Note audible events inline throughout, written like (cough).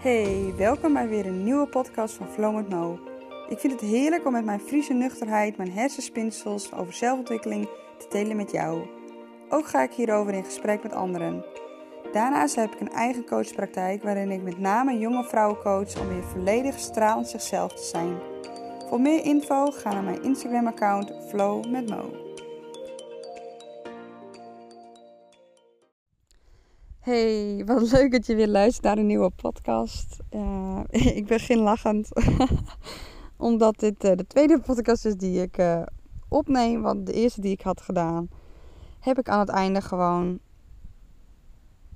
Hey, welkom bij weer een nieuwe podcast van Flow met Mo. Ik vind het heerlijk om met mijn Friese nuchterheid, mijn hersenspinsels over zelfontwikkeling te delen met jou. Ook ga ik hierover in gesprek met anderen. Daarnaast heb ik een eigen coachpraktijk waarin ik met name jonge vrouwen coach om weer volledig stralend zichzelf te zijn. Voor meer info ga naar mijn Instagram account Flow met Mo. Hey, wat (laughs) leuk dat je weer luistert naar een nieuwe podcast. Uh, (laughs) ik begin lachend, (laughs) omdat dit uh, de tweede podcast is die ik uh, opneem. Want de eerste die ik had gedaan, heb ik aan het einde gewoon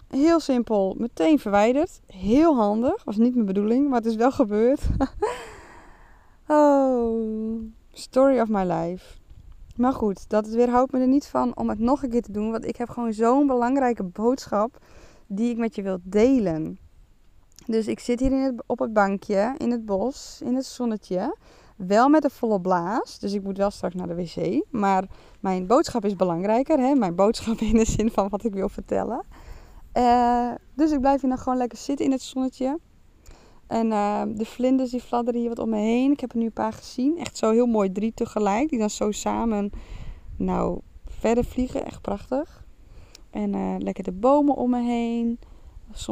heel simpel meteen verwijderd. Heel handig, was niet mijn bedoeling, maar het is wel gebeurd. oh, story of my life. Maar goed, dat weerhoudt me er niet van om het nog een keer te doen. Want ik heb gewoon zo'n belangrijke boodschap die ik met je wil delen. Dus ik zit hier in het, op het bankje in het bos, in het zonnetje. Wel met een volle blaas. Dus ik moet wel straks naar de wc. Maar mijn boodschap is belangrijker. Hè? Mijn boodschap in de zin van wat ik wil vertellen. Uh, dus ik blijf hier nog gewoon lekker zitten in het zonnetje. En uh, de vlinders die fladderen hier wat om me heen. Ik heb er nu een paar gezien. Echt zo heel mooi, drie tegelijk. Die dan zo samen, nou, verder vliegen. Echt prachtig. En uh, lekker de bomen om me heen.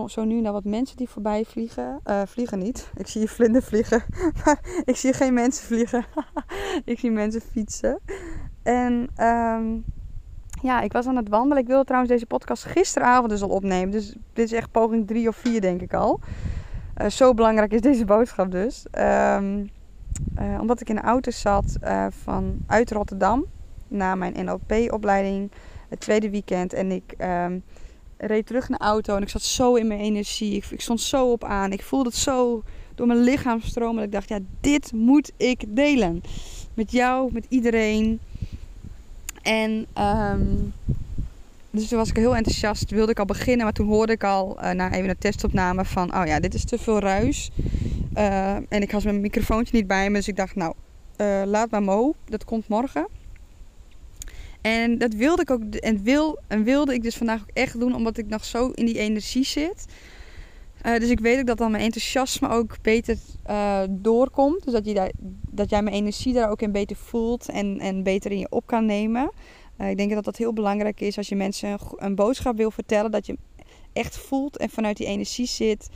Zo, nu dan wat mensen die voorbij vliegen. Uh, vliegen niet. Ik zie vlinder vliegen. (laughs) Maar ik zie geen mensen vliegen. (laughs) ik zie mensen fietsen. En um, ja, ik was aan het wandelen. Ik wilde trouwens deze podcast gisteravond dus al opnemen. Dus dit is echt poging drie of vier denk ik al. Uh, zo belangrijk is deze boodschap dus. Um, uh, omdat ik in de auto zat uh, van uit Rotterdam. Na mijn NLP-opleiding. Het tweede weekend. En ik um, reed terug naar de auto. En ik zat zo in mijn energie. Ik, ik, stond zo op aan. Ik voelde het zo door mijn lichaam stromen. Dat ik dacht, ja, dit moet ik delen. Met jou, met iedereen. En um, dus toen was ik heel enthousiast, wilde ik al beginnen. Maar toen hoorde ik al uh, na even een testopname van, oh ja, dit is te veel ruis. Uh, en ik had mijn microfoontje niet bij me, dus ik dacht, nou, uh, laat maar mo, dat komt morgen. En dat wilde ik ook, en, wil, en wilde ik dus vandaag ook echt doen, omdat ik nog zo in die energie zit. Dus ik weet ook dat dan mijn enthousiasme ook beter doorkomt. Dus dat, je dat jij mijn energie daar ook in beter voelt en, en beter in je op kan nemen. Uh, ik denk dat dat heel belangrijk is als je mensen een, boodschap wil vertellen. Dat je echt voelt en vanuit die energie zit.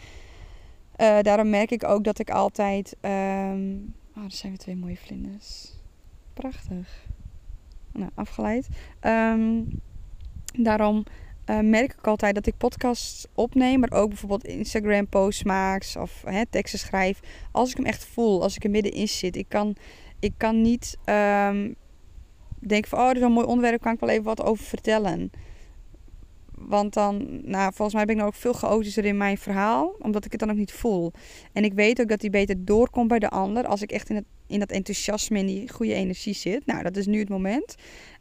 daarom merk ik ook dat ik altijd... Um... Oh, er zijn weer twee mooie vlinders. Prachtig. Nou, afgeleid. Um, daarom... Uh, merk ik altijd dat ik podcasts opneem, maar ook bijvoorbeeld Instagram posts maak of hè, teksten schrijf. Als ik hem echt voel, als ik er middenin zit. Ik kan, ik kan niet um, denken van, oh, dit is een mooi onderwerp, kan ik wel even wat over vertellen. Want dan, nou, volgens mij ben ik dan ook veel chaotischer in mijn verhaal, omdat ik het dan ook niet voel. En ik weet ook dat die beter doorkomt bij de ander als ik echt in, het, in dat enthousiasme, in die goede energie zit. Nou, dat is nu het moment.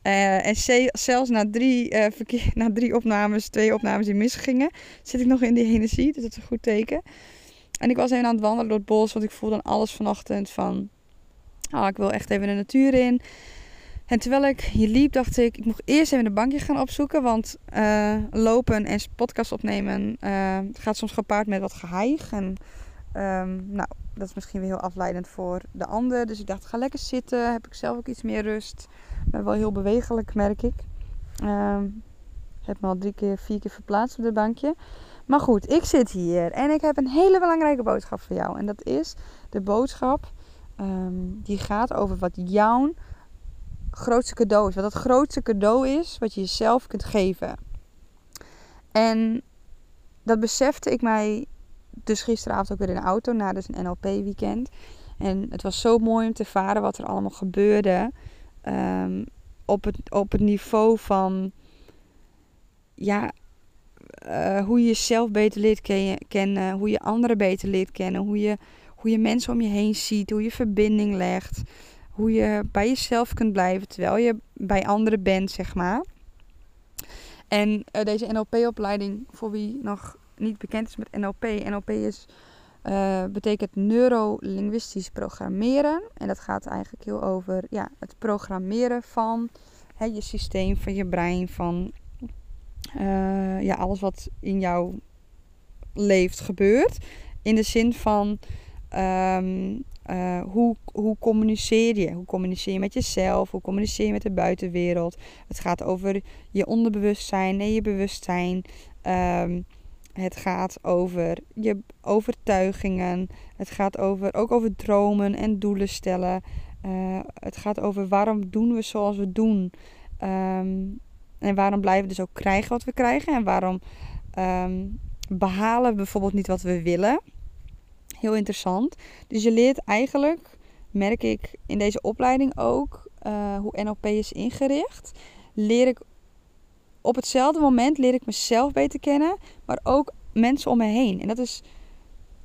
Uh, en zelfs na drie, uh, verkeer, (laughs) na drie opnames, twee opnames die misgingen, zit ik nog in die energie. Dus dat is een goed teken. En ik was even aan het wandelen door het bos, want ik voelde dan alles vanochtend van... Oh, ik wil echt even de natuur in. En terwijl ik hier liep, dacht ik, ik moet eerst even een bankje gaan opzoeken. Want uh, lopen en podcast opnemen gaat soms gepaard met wat geheig. En um, nou, dat is misschien weer heel afleidend voor de ander. Dus ik dacht, ga lekker zitten. Heb ik zelf ook iets meer rust. Ben wel heel bewegelijk, merk ik. Um, heb me al drie keer, vier keer verplaatst op dit bankje. Maar goed, ik zit hier en ik heb een hele belangrijke boodschap voor jou. En dat is de boodschap um, die gaat over wat jouw grootste cadeau is. Wat het grootste cadeau is wat je jezelf kunt geven. En dat besefte ik mij dus gisteravond ook weer in de auto na dus een NLP weekend. En het was zo mooi om te ervaren wat er allemaal gebeurde. Um, op, het, op het niveau van ja, uh, hoe je jezelf beter leert kennen, hoe je anderen beter leert kennen, hoe je, hoe je mensen om je heen ziet, hoe je verbinding legt, hoe je bij jezelf kunt blijven terwijl je bij anderen bent, zeg maar. En uh, deze NLP-opleiding, voor wie nog niet bekend is met NLP, NLP is uh, betekent neurolinguistisch programmeren. En dat gaat eigenlijk heel over ja, het programmeren van hè, je systeem, van je brein, van uh, ja, alles wat in jou leeft, gebeurt. in de zin van ehm, eh, hoe, hoe communiceer je? Hoe communiceer je met jezelf? Hoe communiceer je met de buitenwereld? Het gaat over je onderbewustzijn en je bewustzijn. Ehm, het gaat over je overtuigingen. Het gaat over, ook over dromen en doelen stellen. Uh, het gaat over waarom doen we zoals we doen. Um, en waarom blijven we dus ook krijgen wat we krijgen. En waarom um, behalen we bijvoorbeeld niet wat we willen. Heel interessant. Dus je leert eigenlijk, merk ik in deze opleiding ook, uh, hoe NLP is ingericht. Leer ik op hetzelfde moment leer ik mezelf beter kennen, maar ook mensen om me heen. En dat is,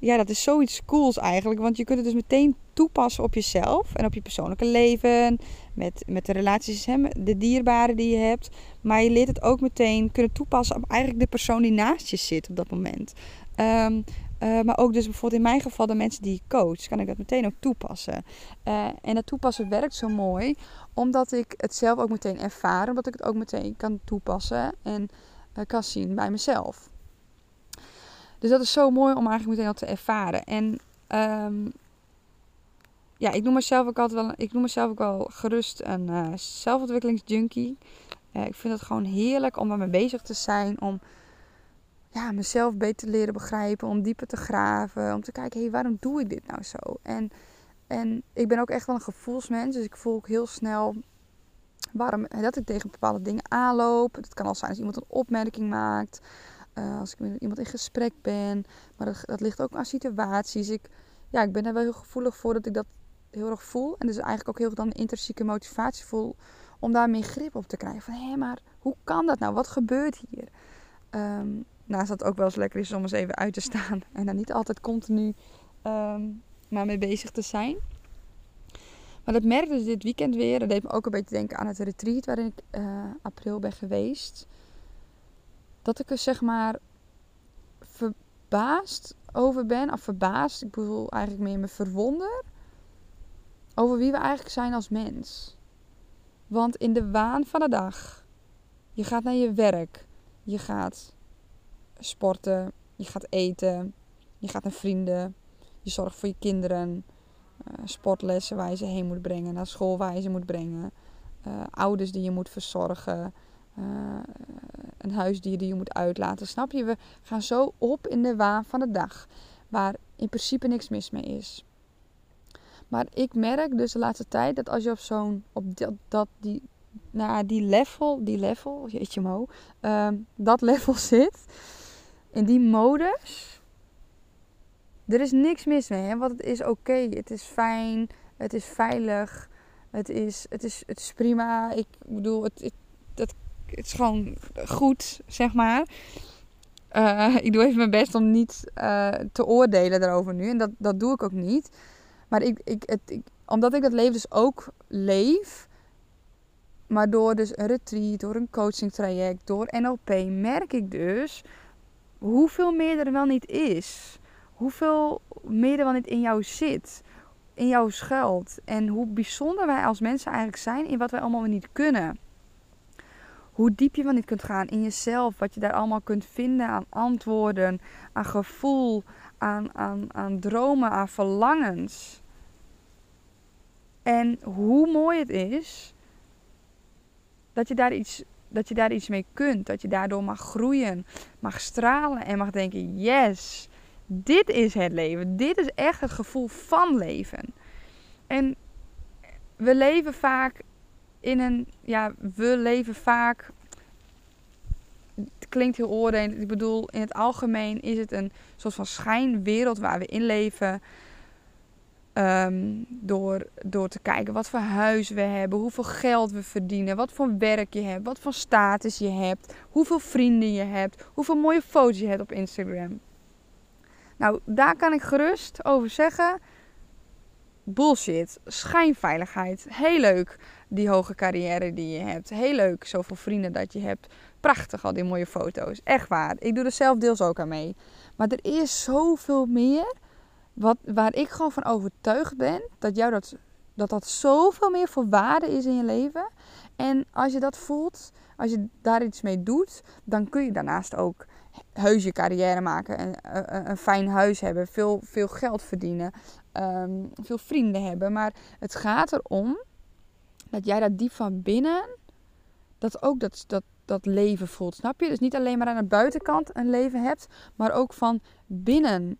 ja, dat is zoiets cools eigenlijk, want je kunt het dus meteen toepassen op jezelf en op je persoonlijke leven, met, met de relaties, hè, de dierbaren die je hebt. Maar je leert het ook meteen kunnen toepassen op eigenlijk de persoon die naast je zit op dat moment. Um, uh, maar ook dus bijvoorbeeld in mijn geval de mensen die ik coach, kan ik dat meteen ook toepassen. Uh, en dat toepassen werkt zo mooi, omdat ik het zelf ook meteen ervaar, omdat ik het ook meteen kan toepassen en uh, kan zien bij mezelf. Dus dat is zo mooi om eigenlijk meteen al te ervaren. En um, ja, ik noem mezelf ook altijd wel, ik noem mezelf ook wel gerust een zelfontwikkelingsjunkie. ik vind het gewoon heerlijk om ermee bezig te zijn, om ja, mezelf beter leren begrijpen, om dieper te graven, om te kijken, hé, hey, waarom doe ik dit nou zo? En, en ik ben ook echt wel een gevoelsmens, dus ik voel ook heel snel waarom, dat ik tegen bepaalde dingen aanloop. Het kan al zijn als iemand een opmerking maakt, uh, als ik met iemand in gesprek ben, maar dat, dat, ligt ook aan situaties. Ik, ja, ik ben er wel heel gevoelig voor dat ik dat heel erg voel. En dus eigenlijk ook heel erg dan intrinsieke motivatie voel om daar meer grip op te krijgen. Van hé, maar hoe kan dat nou? Wat gebeurt hier? Um, naast dat het ook wel eens lekker is om eens even uit te staan. (laughs) En dan niet altijd continu um, maar mee bezig te zijn. Maar dat merkte dus dit weekend weer. Dat deed me ook een beetje denken aan het retreat waarin ik uh, april ben geweest. Dat ik er zeg maar verbaasd over ben. Of verbaasd, ik bedoel eigenlijk meer me verwonder. Over wie we eigenlijk zijn als mens. Want in de waan van de dag. Je gaat naar je werk. Je gaat sporten, je gaat eten, je gaat naar vrienden, je zorgt voor je kinderen, uh, sportlessen waar je ze heen moet brengen, naar school waar je ze moet brengen, uh, ouders die je moet verzorgen, uh, een huisdier die je moet uitlaten. Snap je? We gaan zo op in de waan van de dag, waar in principe niks mis mee is. Maar ik merk dus de laatste tijd dat als je op zo'n, op dat, dat die, nou, die level, die level, jeetje mo, uh, dat level (laughs) zit, in die modus, er is niks mis mee. Hè? Want het is oké, het is fijn, het is veilig, het is, het is, het is prima. Ik bedoel, het, het, het, het is gewoon goed, zeg maar. Uh, ik doe even mijn best om niet uh, te oordelen daarover nu. En dat, dat doe ik ook niet. Maar ik, ik, het, omdat ik dat leven dus ook leef. Maar door dus een retreat, door een coaching traject, door NLP merk ik dus hoeveel meer er wel niet is. Hoeveel meer er wel niet in jou zit. In jou schuilt. En hoe bijzonder wij als mensen eigenlijk zijn in wat wij allemaal niet kunnen. Hoe diep je wel niet kunt gaan in jezelf. Wat je daar allemaal kunt vinden aan antwoorden, aan gevoel, aan, aan, aan dromen, aan verlangens. En hoe mooi het is dat je daar iets dat je daar iets mee kunt. Dat je daardoor mag groeien, mag stralen en mag denken: yes, dit is het leven. Dit is echt het gevoel van leven. En we leven vaak in een, ja, we leven vaak. Het klinkt heel oordelend. Ik bedoel, in het algemeen is het een soort van schijnwereld waar we in leven. Um, door, door te kijken wat voor huis we hebben, hoeveel geld we verdienen, wat voor werk je hebt, wat voor status je hebt, hoeveel vrienden je hebt, hoeveel mooie foto's je hebt op Instagram. Nou, daar kan ik gerust over zeggen. Bullshit, schijnveiligheid. Heel leuk die hoge carrière die je hebt. Heel leuk zoveel vrienden dat je hebt. Prachtig al die mooie foto's. Echt waar. Ik doe er zelf deels ook aan mee. Maar er is zoveel meer wat, waar ik gewoon van overtuigd ben dat jou dat, dat dat zoveel meer voor waarde is in je leven. En als je dat voelt, als je daar iets mee doet, dan kun je daarnaast ook heuse carrière maken, een, een, een, fijn huis hebben, veel, veel geld verdienen, ehm, veel vrienden hebben. Maar het gaat erom dat jij dat diep van binnen, dat ook dat, dat, dat leven voelt. Snap je? Dus niet alleen maar aan de buitenkant een leven hebt, maar ook van binnen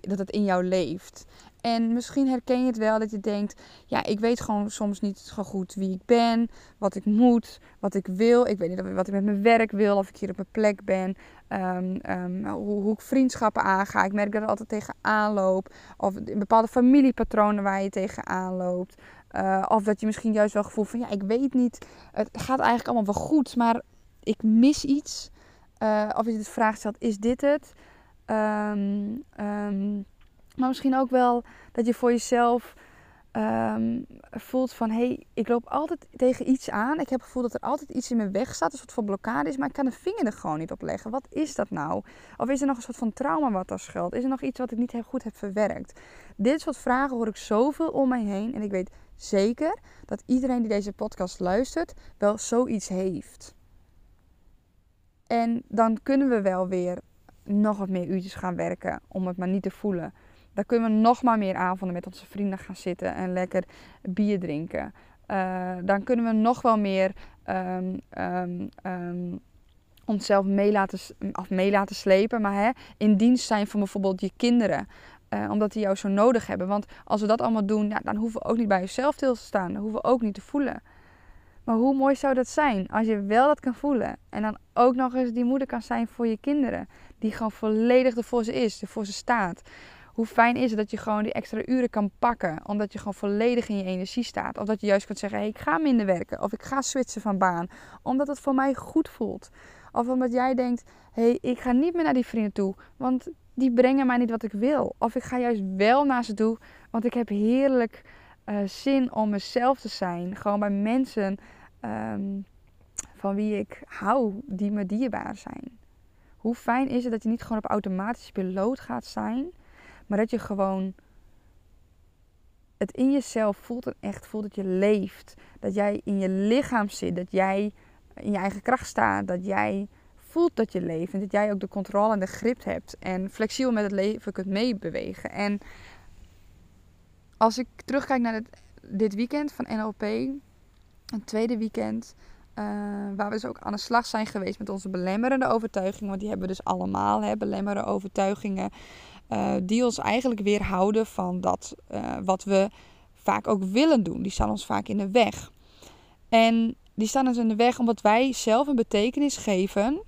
dat het in jou leeft. En misschien herken je het wel dat je denkt: ja, ik weet gewoon soms niet zo goed wie ik ben, wat ik moet, wat ik wil. Ik weet niet wat ik met mijn werk wil, of ik hier op mijn plek ben, ehm, ehm, hoe, hoe, ik vriendschappen aanga. Ik merk dat er altijd tegenaan loop. Of bepaalde familiepatronen waar je tegenaan loopt. Uh, of dat je misschien juist wel gevoel van: ja, ik weet niet, het gaat eigenlijk allemaal wel goed, maar ik mis iets. Uh, of je de vraag stelt: is dit het? Um, maar misschien ook wel dat je voor jezelf ehm, voelt van... hé, hey, ik loop altijd tegen iets aan. Ik heb het gevoel dat er altijd iets in mijn weg staat. Een soort van blokkade is, maar ik kan de vinger er gewoon niet op leggen. Wat is dat nou? Of is er nog een soort van trauma wat daar schuilt? Is er nog iets wat ik niet goed heb verwerkt? Dit soort vragen hoor ik zoveel om mij heen. En ik weet zeker dat iedereen die deze podcast luistert wel zoiets heeft. En dan kunnen we wel weer nog wat meer uurtjes gaan werken om het maar niet te voelen. Dan kunnen we nog maar meer avonden met onze vrienden gaan zitten en lekker bier drinken. Uh, dan kunnen we nog wel meer um, um, um, onszelf mee laten, of mee laten slepen. Maar hè, in dienst zijn van bijvoorbeeld je kinderen. Uh, omdat die jou zo nodig hebben. Want als we dat allemaal doen, ja, dan hoeven we ook niet bij jezelf stil te staan. Dan hoeven we ook niet te voelen. Maar hoe mooi zou dat zijn als je wel dat kan voelen. En dan ook nog eens die moeder kan zijn voor je kinderen. Die gewoon volledig ervoor ze is, ervoor ze staat. Hoe fijn is het dat je gewoon die extra uren kan pakken. Omdat je gewoon volledig in je energie staat. Of dat je juist kunt zeggen, hey, ik ga minder werken. Of ik ga switchen van baan. Omdat het voor mij goed voelt. Of omdat jij denkt, hé, hey, ik ga niet meer naar die vrienden toe. Want die brengen mij niet wat ik wil. Of ik ga juist wel naar ze toe. Want ik heb heerlijk uh, zin om mezelf te zijn. Gewoon bij mensen um, van wie ik hou, die me dierbaar zijn. Hoe fijn is het dat je niet gewoon op automatisch piloot gaat zijn, maar dat je gewoon het in jezelf voelt en echt voelt dat je leeft. Dat jij in je lichaam zit, dat jij in je eigen kracht staat, dat jij voelt dat je leeft en dat jij ook de controle en de grip hebt en flexibel met het leven kunt meebewegen. En als ik terugkijk naar dit, dit weekend van NLP, een tweede weekend, uh, waar we dus ook aan de slag zijn geweest met onze belemmerende overtuigingen. Want die hebben we dus allemaal, hè, belemmerende overtuigingen. Uh, die ons eigenlijk weerhouden van dat uh, wat we vaak ook willen doen. Die staan ons vaak in de weg. En die staan ons in de weg omdat wij zelf een betekenis geven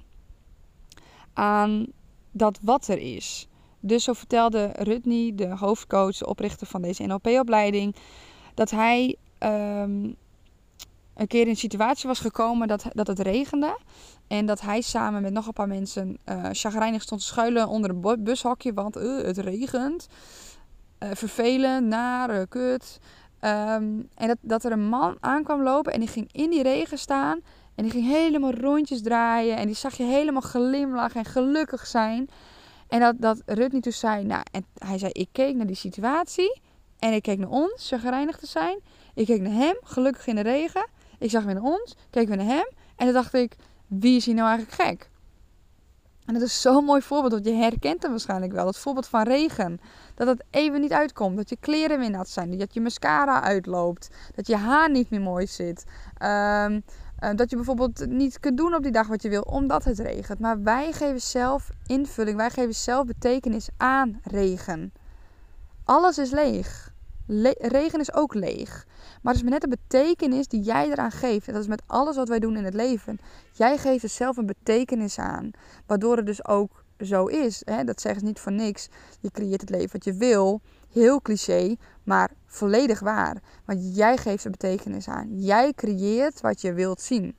aan dat wat er is. Dus zo vertelde Rutney, de hoofdcoach, de oprichter van deze NLP-opleiding, dat hij um, een keer in een situatie was gekomen dat, dat het regende. En dat hij samen met nog een paar mensen uh, chagrijnig stond te schuilen onder een bushokje. Want uh, het regent. Uh, vervelend, naar, kut. Um, en dat, dat er een man aankwam lopen en die ging in die regen staan. En die ging helemaal rondjes draaien. En die zag je helemaal glimlachen en gelukkig zijn. En dat, dat niet dus zei, nou, en hij zei, ik keek naar die situatie. En ik keek naar ons, chagrijnig te zijn. Ik keek naar hem, gelukkig in de regen. Ik zag weer naar ons, keek weer naar hem. En toen dacht ik, wie is hier nou eigenlijk gek? En dat is zo'n mooi voorbeeld, want je herkent hem waarschijnlijk wel. Het voorbeeld van regen. Dat het even niet uitkomt. Dat je kleren weer nat zijn. Dat je mascara uitloopt. Dat je haar niet meer mooi zit. Um, dat je bijvoorbeeld niet kunt doen op die dag wat je wil, omdat het regent. Maar wij geven zelf invulling. Wij geven zelf betekenis aan regen. Alles is leeg. regen is ook leeg. Maar het is maar net de betekenis die jij eraan geeft. En dat is met alles wat wij doen in het leven. Jij geeft er zelf een betekenis aan. Waardoor het dus ook zo is. Hè? Dat zeggen ze niet voor niks. Je creëert het leven wat je wil. Heel cliché, maar volledig waar. Want jij geeft er betekenis aan. Jij creëert wat je wilt zien.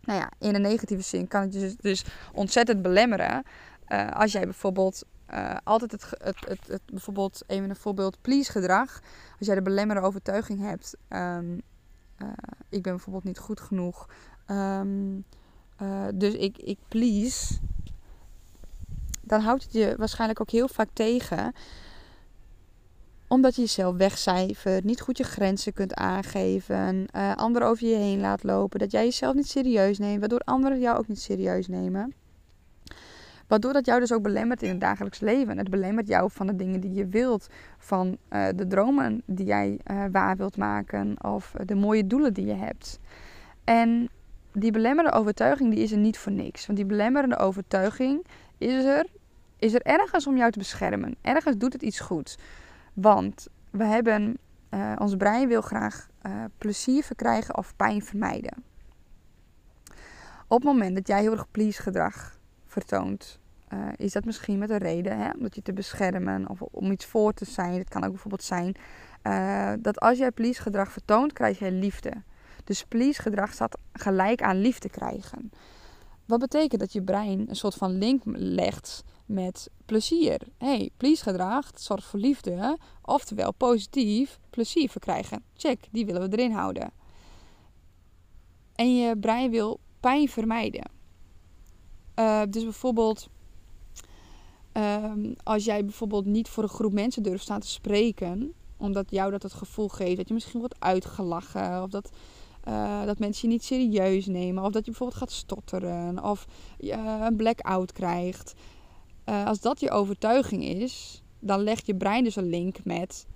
Nou ja, in een negatieve zin kan het je dus, dus ontzettend belemmeren. Uh, als jij bijvoorbeeld uh, altijd het, het, het, het, bijvoorbeeld even een voorbeeld please gedrag. Als jij de belemmerende overtuiging hebt, um, uh, ik ben bijvoorbeeld niet goed genoeg, uh, dus ik, ik please, dan houdt het je waarschijnlijk ook heel vaak tegen omdat je jezelf wegcijfert, niet goed je grenzen kunt aangeven, uh, anderen over je heen laat lopen, dat jij jezelf niet serieus neemt, waardoor anderen jou ook niet serieus nemen. Waardoor dat jou dus ook belemmert in het dagelijks leven. Het belemmert jou van de dingen die je wilt. Van uh, de dromen die jij uh, waar wilt maken. Of de mooie doelen die je hebt. En die belemmerende overtuiging die is er niet voor niks. Want die belemmerende overtuiging is er, is er ergens om jou te beschermen. Ergens doet het iets goed. Want we hebben, uh, ons brein wil graag plezier verkrijgen of pijn vermijden. Op het moment dat jij heel erg please gedrag vertoont, uh, is dat misschien met een reden, hè? omdat je te beschermen of om iets voor te zijn. Het kan ook bijvoorbeeld zijn dat als jij please gedrag vertoont, krijg je liefde. Dus please gedrag staat gelijk aan liefde krijgen. Wat betekent dat je brein een soort van link legt met plezier. hey, please gedrag zorgt voor liefde, oftewel positief plezier verkrijgen. Check, die willen we erin houden. En je brein wil pijn vermijden. Uh, dus bijvoorbeeld, um, als jij bijvoorbeeld niet voor een groep mensen durft staan te spreken, omdat jou dat het gevoel geeft dat je misschien wordt uitgelachen, of dat, uh, dat mensen je niet serieus nemen, of dat je bijvoorbeeld gaat stotteren, of je een blackout krijgt. Uh, als dat je overtuiging is, dan legt je brein dus een link met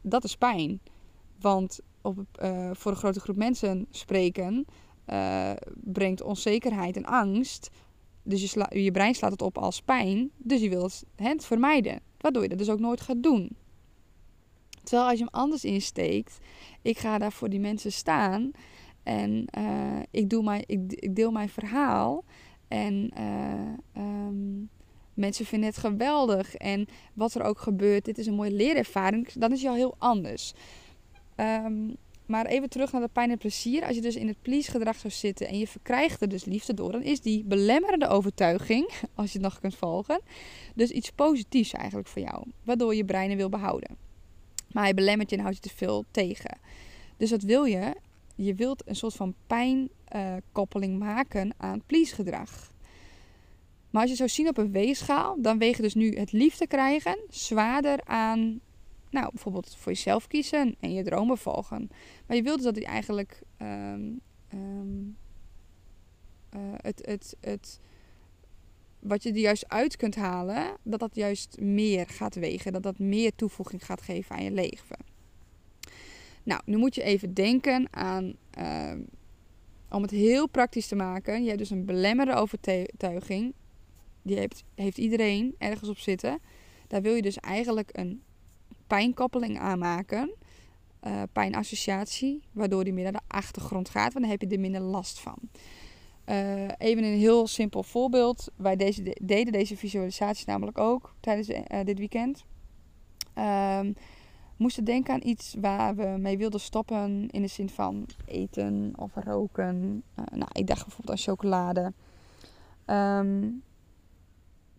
dat is pijn. Want op, voor een grote groep mensen spreken uh, brengt onzekerheid en angst. Dus je, je brein slaat het op als pijn. Dus je wilt het vermijden. Waardoor je dat dus ook nooit gaat doen. Terwijl als je hem anders insteekt. Ik ga daar voor die mensen staan. En ik, doe mijn, ik, ik, deel mijn verhaal. En um, mensen vinden het geweldig. En wat er ook gebeurt, dit is een mooie leerervaring. Dan is je al heel anders. Um, maar even terug naar de pijn en plezier. Als je dus in het please gedrag zou zitten en je verkrijgt er dus liefde door, dan is die belemmerende overtuiging, (laughs) als je het nog kunt volgen, dus iets positiefs eigenlijk voor jou. Waardoor je brein wil behouden. Maar hij belemmert je en houdt je te veel tegen. Dus wat wil je? Je wilt een soort van pijnkoppeling uh, maken aan please gedrag. Maar als je zou zien op een weegschaal, dan weegt dus nu het liefde krijgen zwaarder aan nou, bijvoorbeeld voor jezelf kiezen en je dromen volgen. Maar je wilt dus dat hij eigenlijk um, um, uh, het, het, het, wat je er juist uit kunt halen, dat dat juist meer gaat wegen. Dat dat meer toevoeging gaat geven aan je leven. Nou, nu moet je even denken aan, uh, om het heel praktisch te maken. Je hebt dus een belemmerende overtuiging. Die heeft, heeft iedereen ergens op zitten. Daar wil je dus eigenlijk een pijnkoppeling aanmaken. Uh, pijnassociatie, waardoor die meer naar de achtergrond gaat, want dan heb je er minder last van. Uh, even een heel simpel voorbeeld. Wij deze, deden deze visualisatie namelijk ook tijdens uh, dit weekend. Um, moesten denken aan iets waar we mee wilden stoppen in de zin van eten of roken. nou, ik dacht bijvoorbeeld aan chocolade. Um,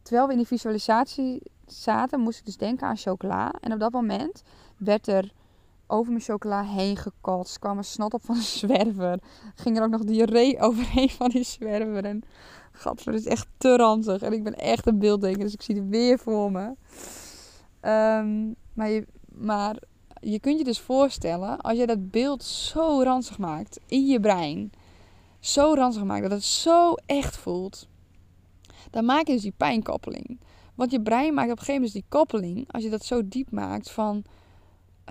terwijl we in die visualisatie zaten, moest ik dus denken aan chocola. En op dat moment werd er over mijn chocola heen gekotst. kwam er snot op van een (laughs) zwerver. Ging er ook nog diarree (laughs) overheen van die zwerver. En gadver, is echt te ranzig. En ik ben echt een beelddenker, dus ik zie het weer voor me. Um, maar, je, maar je kunt je dus voorstellen, als je dat beeld zo ranzig maakt in je brein. Zo ranzig maakt, dat het zo echt voelt. Dan maak je dus die pijnkoppeling. Want je brein maakt op een gegeven moment dus die koppeling, als je dat zo diep maakt, van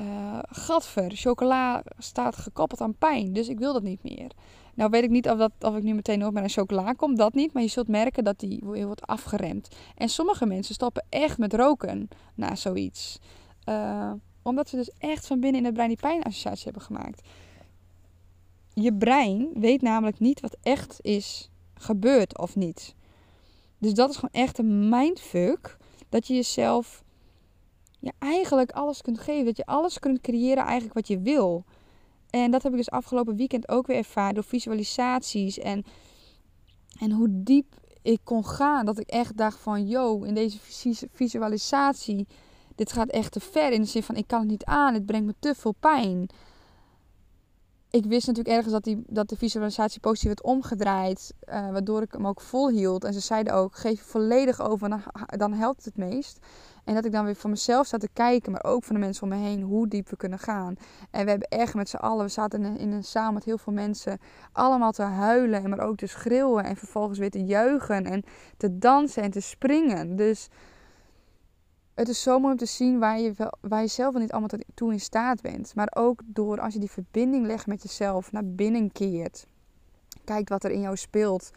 uh, gadver, chocola staat gekoppeld aan pijn, dus ik wil dat niet meer. Nou weet ik niet of, dat, of ik nu meteen ook met een chocola kom, dat niet. Maar je zult merken dat die wordt afgeremd. En sommige mensen stoppen echt met roken na zoiets. Uh, omdat ze dus echt van binnen in het brein die pijnassociatie hebben gemaakt. Je brein weet namelijk niet wat echt is gebeurd of niet. Dus dat is gewoon echt een mindfuck. Dat je jezelf ja, eigenlijk alles kunt geven. Dat je alles kunt creëren eigenlijk wat je wil. En dat heb ik dus afgelopen weekend ook weer ervaren door visualisaties. En, en hoe diep ik kon gaan. Dat ik echt dacht van, yo, in deze visualisatie, dit gaat echt te ver. In de zin van, ik kan het niet aan, het brengt me te veel pijn. Ik wist natuurlijk ergens dat, die, dat de visualisatie positief werd omgedraaid. Uh, waardoor ik hem ook vol hield. En ze zeiden ook, geef je volledig over, dan, helpt het meest. En dat ik dan weer voor mezelf zat te kijken, maar ook van de mensen om me heen, hoe diep we kunnen gaan. En we hebben echt met z'n allen, we zaten in een, zaal met heel veel mensen, allemaal te huilen, en maar ook te schreeuwen. En vervolgens weer te juichen en te dansen en te springen. Dus het is zo mooi om te zien waar je, zelf niet allemaal toe in staat bent. Maar ook door als je die verbinding legt met jezelf, naar binnen keert. Kijkt wat er in jou speelt.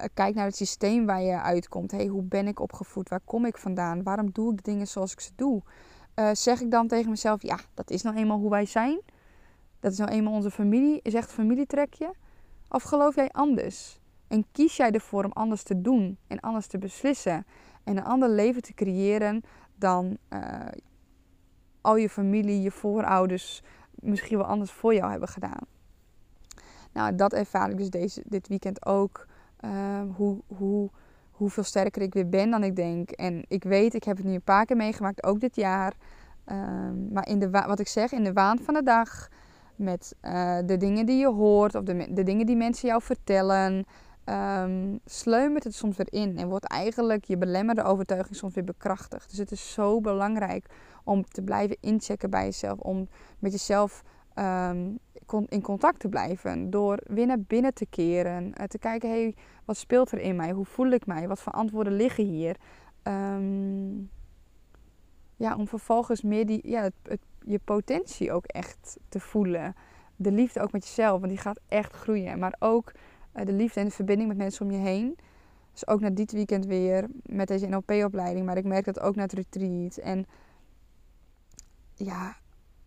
Uh, kijk naar het systeem waar je uitkomt. Hey, hoe ben ik opgevoed? Waar kom ik vandaan? Waarom doe ik dingen zoals ik ze doe? Uh, zeg ik dan tegen mezelf, ja, dat is nou eenmaal hoe wij zijn. Dat is nou eenmaal onze familie. Is echt familietrekje. Of geloof jij anders? En kies jij ervoor om anders te doen en anders te beslissen en een ander leven te creëren dan uh, al je familie, je voorouders misschien wel anders voor jou hebben gedaan. Nou, dat ervaar ik dus deze, dit weekend ook. Uh, hoe, hoe, hoeveel sterker ik weer ben dan ik denk. En ik weet, ik heb het nu een paar keer meegemaakt, ook dit jaar. Uh, maar in de, wat ik zeg, in de waan van de dag, met uh, de dingen die je hoort of de, de dingen die mensen jou vertellen, um, sleumert het soms weer in en wordt eigenlijk je belemmerde overtuiging soms weer bekrachtigd. Dus het is zo belangrijk om te blijven inchecken bij jezelf, om met jezelf um, in contact te blijven. Door weer naar binnen te keren, uh, te kijken, hé, hey, wat speelt er in mij? Hoe voel ik mij? Wat voor antwoorden liggen hier? Um, ja, om vervolgens meer die, ja, het, je potentie ook echt te voelen. De liefde ook met jezelf, want die gaat echt groeien. Maar ook eh, de liefde en de verbinding met mensen om je heen. Dus ook na dit weekend weer met deze NLP-opleiding. Maar ik merk dat ook na het retreat. En ja,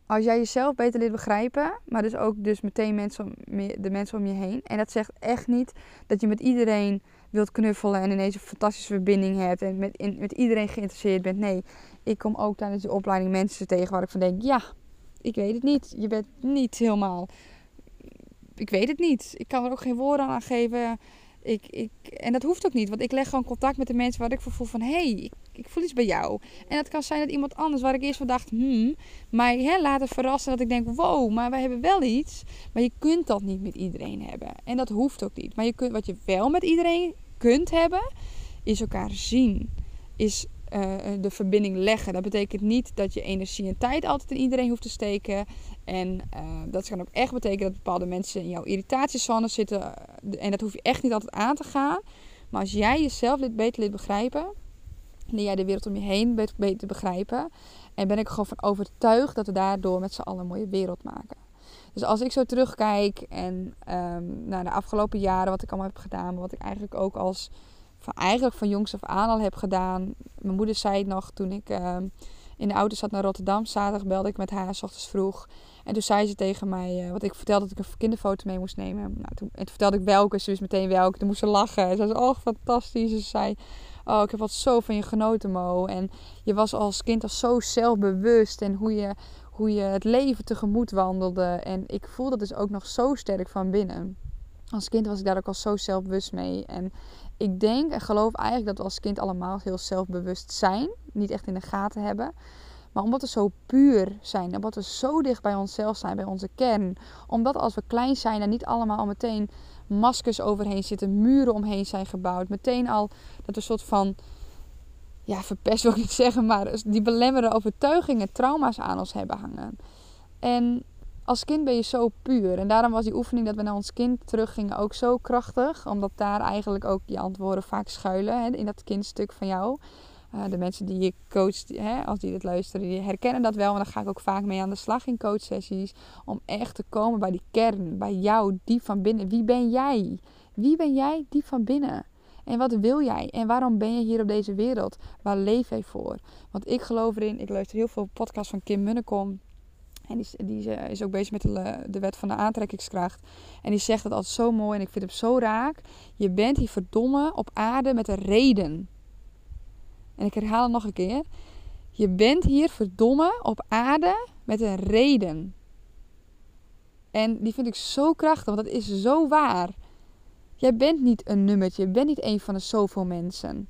als jij jezelf beter leert begrijpen, maar dus ook dus meteen mensen om, de mensen om je heen. En dat zegt echt niet dat je met iedereen wilt knuffelen en ineens een fantastische verbinding hebt en met, in, met iedereen geïnteresseerd bent. Nee, ik kom ook tijdens de opleiding mensen tegen waar ik van denk, ja, ik weet het niet. Je bent niet helemaal ik weet het niet. Ik kan er ook geen woorden aan geven. Ik, ik, en dat hoeft ook niet, want ik leg gewoon contact met de mensen waar ik voor voel van hé, hey, ik, ik, voel iets bij jou. En dat kan zijn dat iemand anders waar ik eerst van dacht, hmm, mij hè, laten verrassen dat ik denk, wow, maar we hebben wel iets. Maar je kunt dat niet met iedereen hebben. En dat hoeft ook niet. Maar je kunt, wat je wel met iedereen kunt hebben, is elkaar zien. Is uh, de verbinding leggen. Dat betekent niet dat je energie en tijd altijd in iedereen hoeft te steken. En uh, dat kan ook echt betekenen dat bepaalde mensen in jouw irritatiezone zitten. En dat hoef je echt niet altijd aan te gaan. Maar als jij jezelf beter leert begrijpen, leer jij de wereld om je heen beter begrijpen. En ben ik gewoon van overtuigd dat we daardoor met z'n allen een mooie wereld maken. Dus als ik zo terugkijk en um, naar de afgelopen jaren wat ik allemaal heb gedaan, wat ik eigenlijk ook als eigenlijk van jongs af aan al heb gedaan. Mijn moeder zei het nog toen ik ehm, in de auto zat naar Rotterdam. Zaterdag belde ik met haar, s ochtends vroeg. En toen zei ze tegen mij, uh, wat ik vertelde dat ik een kinderfoto mee moest nemen. Nou, toen, en toen vertelde ik welke, ze wist meteen welke. Toen moest ze lachen. Ze zei, oh fantastisch. Ze zei, oh ik heb wat zo van je genoten Mo. En je was als kind al zo zelfbewust. En hoe je, hoe je het leven tegemoet wandelde. En ik voel dat dus ook nog zo sterk van binnen. Als kind was ik daar ook al zo zelfbewust mee. En ik denk en geloof eigenlijk dat we als kind allemaal heel zelfbewust zijn. Niet echt in de gaten hebben. Maar omdat we zo puur zijn, omdat we zo dicht bij onszelf zijn, bij onze kern. Omdat als we klein zijn er niet allemaal al meteen maskers overheen zitten, muren omheen zijn gebouwd. Meteen al dat een soort van, ja, verpest wil ik niet zeggen, maar die belemmerende overtuigingen, trauma's aan ons hebben hangen. En als kind ben je zo puur. En daarom was die oefening dat we naar ons kind teruggingen ook zo krachtig. Omdat daar eigenlijk ook je antwoorden vaak schuilen hè, in dat kindstuk van jou. Uh, de mensen die je coacht, hè, als die dit luisteren, die herkennen dat wel. Maar daar ga ik ook vaak mee aan de slag in coachsessies. Om echt te komen bij die kern, bij jou, diep van binnen. Wie ben jij? Wie ben jij diep van binnen? En wat wil jij? En waarom ben je hier op deze wereld? Waar leef jij voor? Want ik geloof erin, ik luister heel veel podcasts van Kim Munnekom. En die, die is ook bezig met de, wet van de aantrekkingskracht. En die zegt het altijd zo mooi en ik vind het zo raak. Je bent hier verdomme op aarde met een reden. En ik herhaal het nog een keer. Je bent hier verdomme op aarde met een reden. En die vind ik zo krachtig, want dat is zo waar. Jij bent niet een nummertje, je bent niet een van de zoveel mensen.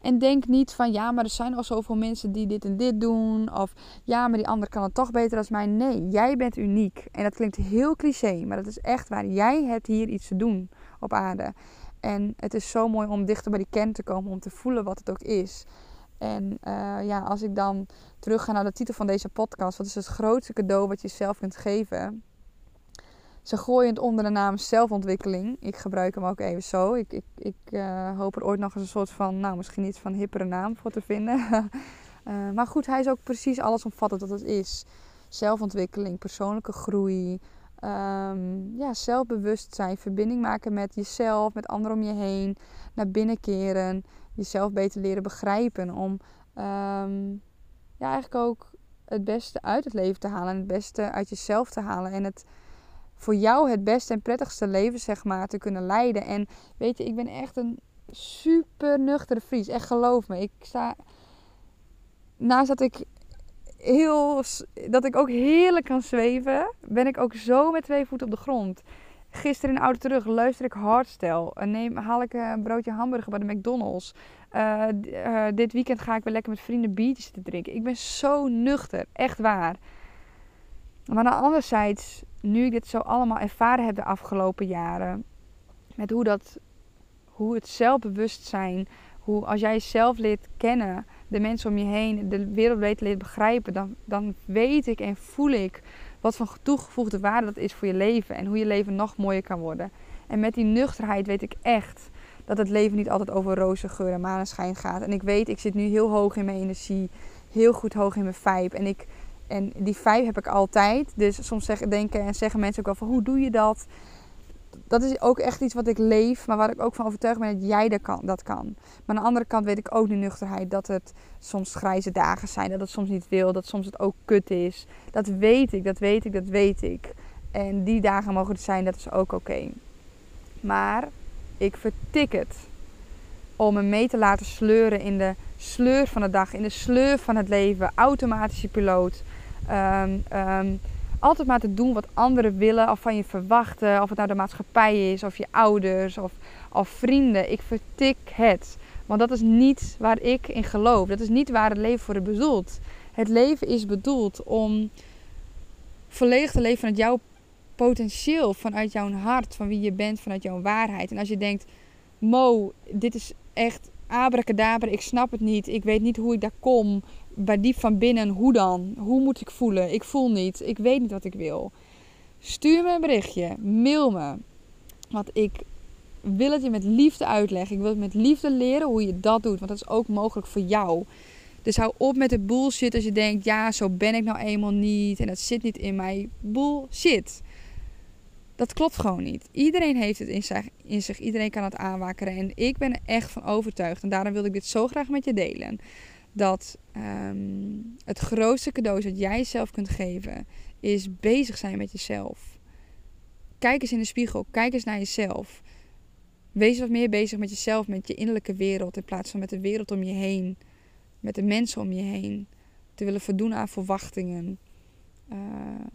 En denk niet van ja, maar er zijn al zoveel mensen die dit en dit doen. Of ja, maar die ander kan het toch beter dan mij. Nee, jij bent uniek. En dat klinkt heel cliché, maar dat is echt waar. Jij hebt hier iets te doen op aarde. En het is zo mooi om dichter bij die kern te komen, om te voelen wat het ook is. En uh, ja, als ik dan terug ga naar de titel van deze podcast, wat is het grootste cadeau wat je zelf kunt geven? Ze gooien het onder de naam zelfontwikkeling. Ik gebruik hem ook even zo. Ik, ik, ik uh, hoop er ooit nog eens een soort van, nou misschien iets van hippere naam voor te vinden. uh, (laughs) maar goed, hij is ook precies alles omvattend wat het is. Zelfontwikkeling, persoonlijke groei, um, ja, zelfbewustzijn, verbinding maken met jezelf, met anderen om je heen, naar binnen keren, jezelf beter leren begrijpen. Om um, ja, eigenlijk ook het beste uit het leven te halen en het beste uit jezelf te halen. En het voor jou het beste en prettigste leven, zeg maar, te kunnen leiden. En weet je, ik ben echt een super nuchtere Fries. Echt geloof me. Ik sta. Naast dat ik heel. dat ik ook heerlijk kan zweven, ben ik ook zo met twee voeten op de grond. Gisteren in de auto terug luister ik hardstyle. Neem, haal ik een broodje hamburger bij de McDonald's. Uh, uh, dit weekend ga ik weer lekker met vrienden biertjes te drinken. Ik ben zo nuchter, echt waar. Maar aan anderzijds, nu ik dit zo allemaal ervaren heb de afgelopen jaren, met hoe, dat, hoe het zelfbewustzijn, hoe als jij jezelf leert kennen, de mensen om je heen, de wereld beter leert begrijpen, dan, dan weet ik en voel ik wat van toegevoegde waarde dat is voor je leven en hoe je leven nog mooier kan worden. En met die nuchterheid weet ik echt dat het leven niet altijd over roze geur en maneschijn gaat. En ik weet, ik zit nu heel hoog in mijn energie, heel goed hoog in mijn vibe. En, ik, en die vibe heb ik altijd. Dus soms zeggen, denken en zeggen mensen ook wel van hoe doe je dat? Dat is ook echt iets wat ik leef, maar waar ik ook van overtuigd ben dat jij dat kan. Dat kan. Maar aan de andere kant weet ik ook de nuchterheid dat het soms grijze dagen zijn. Dat het soms niet wil, dat soms het ook kut is. Dat weet ik, dat weet ik, dat weet ik. En die dagen mogen er zijn, dat is ook oké. Maar ik vertik het om me mee te laten sleuren in de sleur van de dag, in de sleur van het leven, automatische piloot. Um, um, altijd maar te doen wat anderen willen of van je verwachten. Of het nou de maatschappij is, of je ouders, of, of vrienden. Ik vertik het. Want dat is niet waar ik in geloof. Dat is niet waar het leven voor is bedoeld. Het leven is bedoeld om volledig te leven vanuit jouw potentieel, vanuit jouw hart, van wie je bent, vanuit jouw waarheid. En als je denkt, Mo, dit is echt abracadabra, ik snap het niet, ik weet niet hoe ik daar kom, bij diep van binnen, hoe dan? Hoe moet ik voelen? Ik voel niet, ik weet niet wat ik wil. Stuur me een berichtje, mail me. Want ik wil het je met liefde uitleggen. Ik wil het met liefde leren hoe je dat doet, want dat is ook mogelijk voor jou. Dus hou op met de bullshit als je denkt, ja, zo ben ik nou eenmaal niet en dat zit niet in mij. Bullshit. Dat klopt gewoon niet. Iedereen heeft het in zich, in zich. Iedereen kan het aanwakkeren. En ik ben er echt van overtuigd. En daarom wilde ik dit zo graag met je delen. Dat um, het grootste cadeau dat jij jezelf kunt geven, is bezig zijn met jezelf. Kijk eens in de spiegel. Kijk eens naar jezelf. Wees wat meer bezig met jezelf, met je innerlijke wereld. In plaats van met de wereld om je heen. Met de mensen om je heen. Te willen voldoen aan verwachtingen. Uh,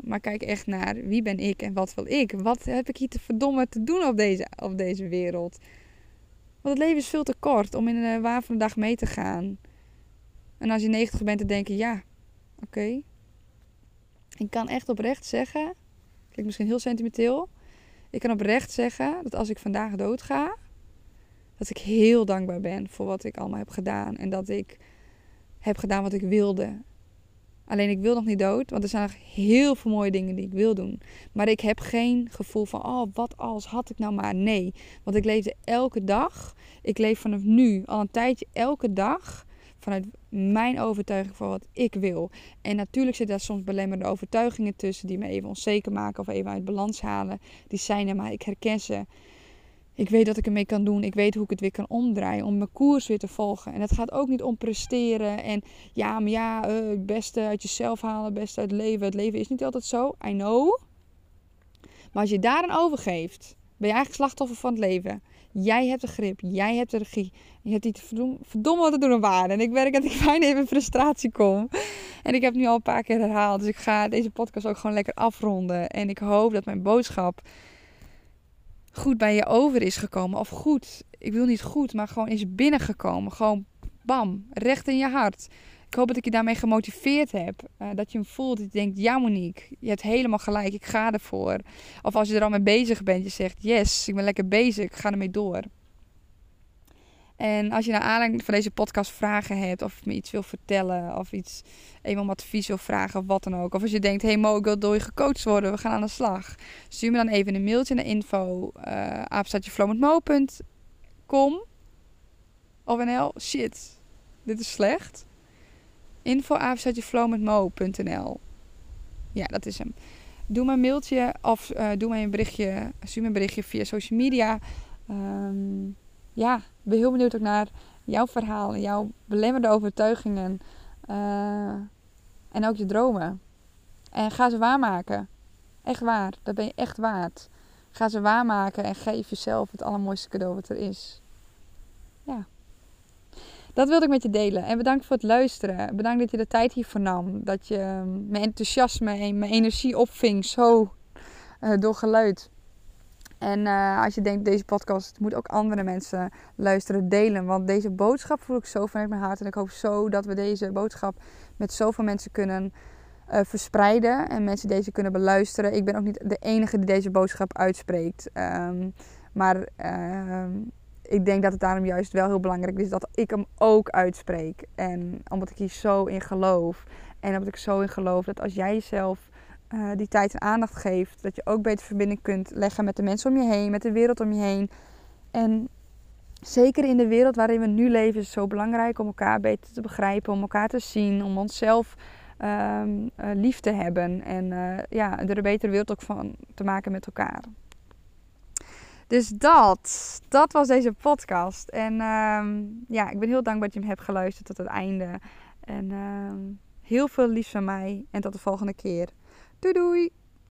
maar kijk echt naar wie ben ik en wat wil ik? Wat heb ik hier te verdomme te doen op deze, op deze wereld? Want het leven is veel te kort om in een waar van de dag mee te gaan. En als je 90 bent te denken, ja, oké. Ik kan echt oprecht zeggen, klinkt misschien heel sentimenteel. Ik kan oprecht zeggen dat als ik vandaag dood ga, dat ik heel dankbaar ben voor wat ik allemaal heb gedaan. En dat ik heb gedaan wat ik wilde. Alleen ik wil nog niet dood, want er zijn nog heel veel mooie dingen die ik wil doen. Maar ik heb geen gevoel van, oh, wat als had ik nou maar. Nee, want ik leefde elke dag. Ik leef vanaf nu al een tijdje elke dag vanuit mijn overtuiging voor wat ik wil. En natuurlijk zitten daar soms belemmerende overtuigingen tussen die me even onzeker maken of even uit balans halen. Die zijn er, maar ik herken ze. Ik weet wat ik ermee kan doen. Ik weet hoe ik het weer kan omdraaien. Om mijn koers weer te volgen. En het gaat ook niet om presteren. En ja, maar ja, uh, het beste uit jezelf halen. Het beste uit het leven. Het leven is niet altijd zo. I know. Maar als je daar aan overgeeft. Ben je eigenlijk slachtoffer van het leven. Jij hebt de grip. Jij hebt de regie. Je hebt iets verdomme wat te doen aan waarde. En ik merk dat ik (laughs) fijn even in frustratie kom. En ik heb nu al een paar keer herhaald. Dus ik ga deze podcast ook gewoon lekker afronden. En ik hoop dat mijn boodschap goed bij je over is gekomen. Of goed, ik wil niet goed, maar gewoon is binnengekomen. Gewoon Bam, recht in je hart. Ik hoop dat ik je daarmee gemotiveerd heb. Uh, dat je hem voelt. Dat je denkt, ja Monique, je hebt helemaal gelijk. Ik ga ervoor. Of als je er al mee bezig bent. Je zegt, yes, ik ben lekker bezig. Ik ga ermee door. En als je naar aanleiding van deze podcast vragen hebt, of me iets wil vertellen, of iets even om advies wil vragen, of wat dan ook. Of als je denkt, hey Mo, ik wil door je gecoacht worden, we gaan aan de slag. Stuur me dan even een mailtje naar info, uh, Of NL, shit, dit is slecht. Info, Ja, dat is hem. Doe een mailtje of uh, doe mij een berichtje, stuur me een berichtje via social media. Um, ja, ik ben heel benieuwd ook naar jouw verhaal, jouw belemmerde overtuigingen uh, en ook je dromen. En ga ze waarmaken. Echt waar, dat ben je echt waard. Ga ze waarmaken en geef jezelf het allermooiste cadeau wat er is. Ja. Dat wilde ik met je delen. En bedankt voor het luisteren. Bedankt dat je de tijd hiervoor nam. Dat je mijn enthousiasme en mijn energie opving zo uh, door geluid. En uh, als je denkt, deze podcast moet ook andere mensen luisteren, delen. Want deze boodschap voel ik zo vanuit mijn hart. En ik hoop zo dat we deze boodschap met zoveel mensen kunnen uh, verspreiden. En mensen deze kunnen beluisteren. Ik ben ook niet de enige die deze boodschap uitspreekt. Um, maar uh, ik denk dat het daarom juist wel heel belangrijk is dat ik hem ook uitspreek. En omdat ik hier zo in geloof. En omdat ik zo in geloof dat als jij jezelf uh, die tijd en aandacht geeft. Dat je ook beter verbinding kunt leggen met de mensen om je heen, met de wereld om je heen. En zeker in de wereld waarin we nu leven is het zo belangrijk om elkaar beter te begrijpen, om elkaar te zien, om onszelf um, lief te hebben. En uh, ja, er een betere wereld ook van te maken met elkaar. Dus dat, dat was deze podcast. En um, ja, ik ben heel dankbaar dat je hem hebt geluisterd tot het einde. En um, heel veel liefs van mij en tot de volgende keer. Doei doei!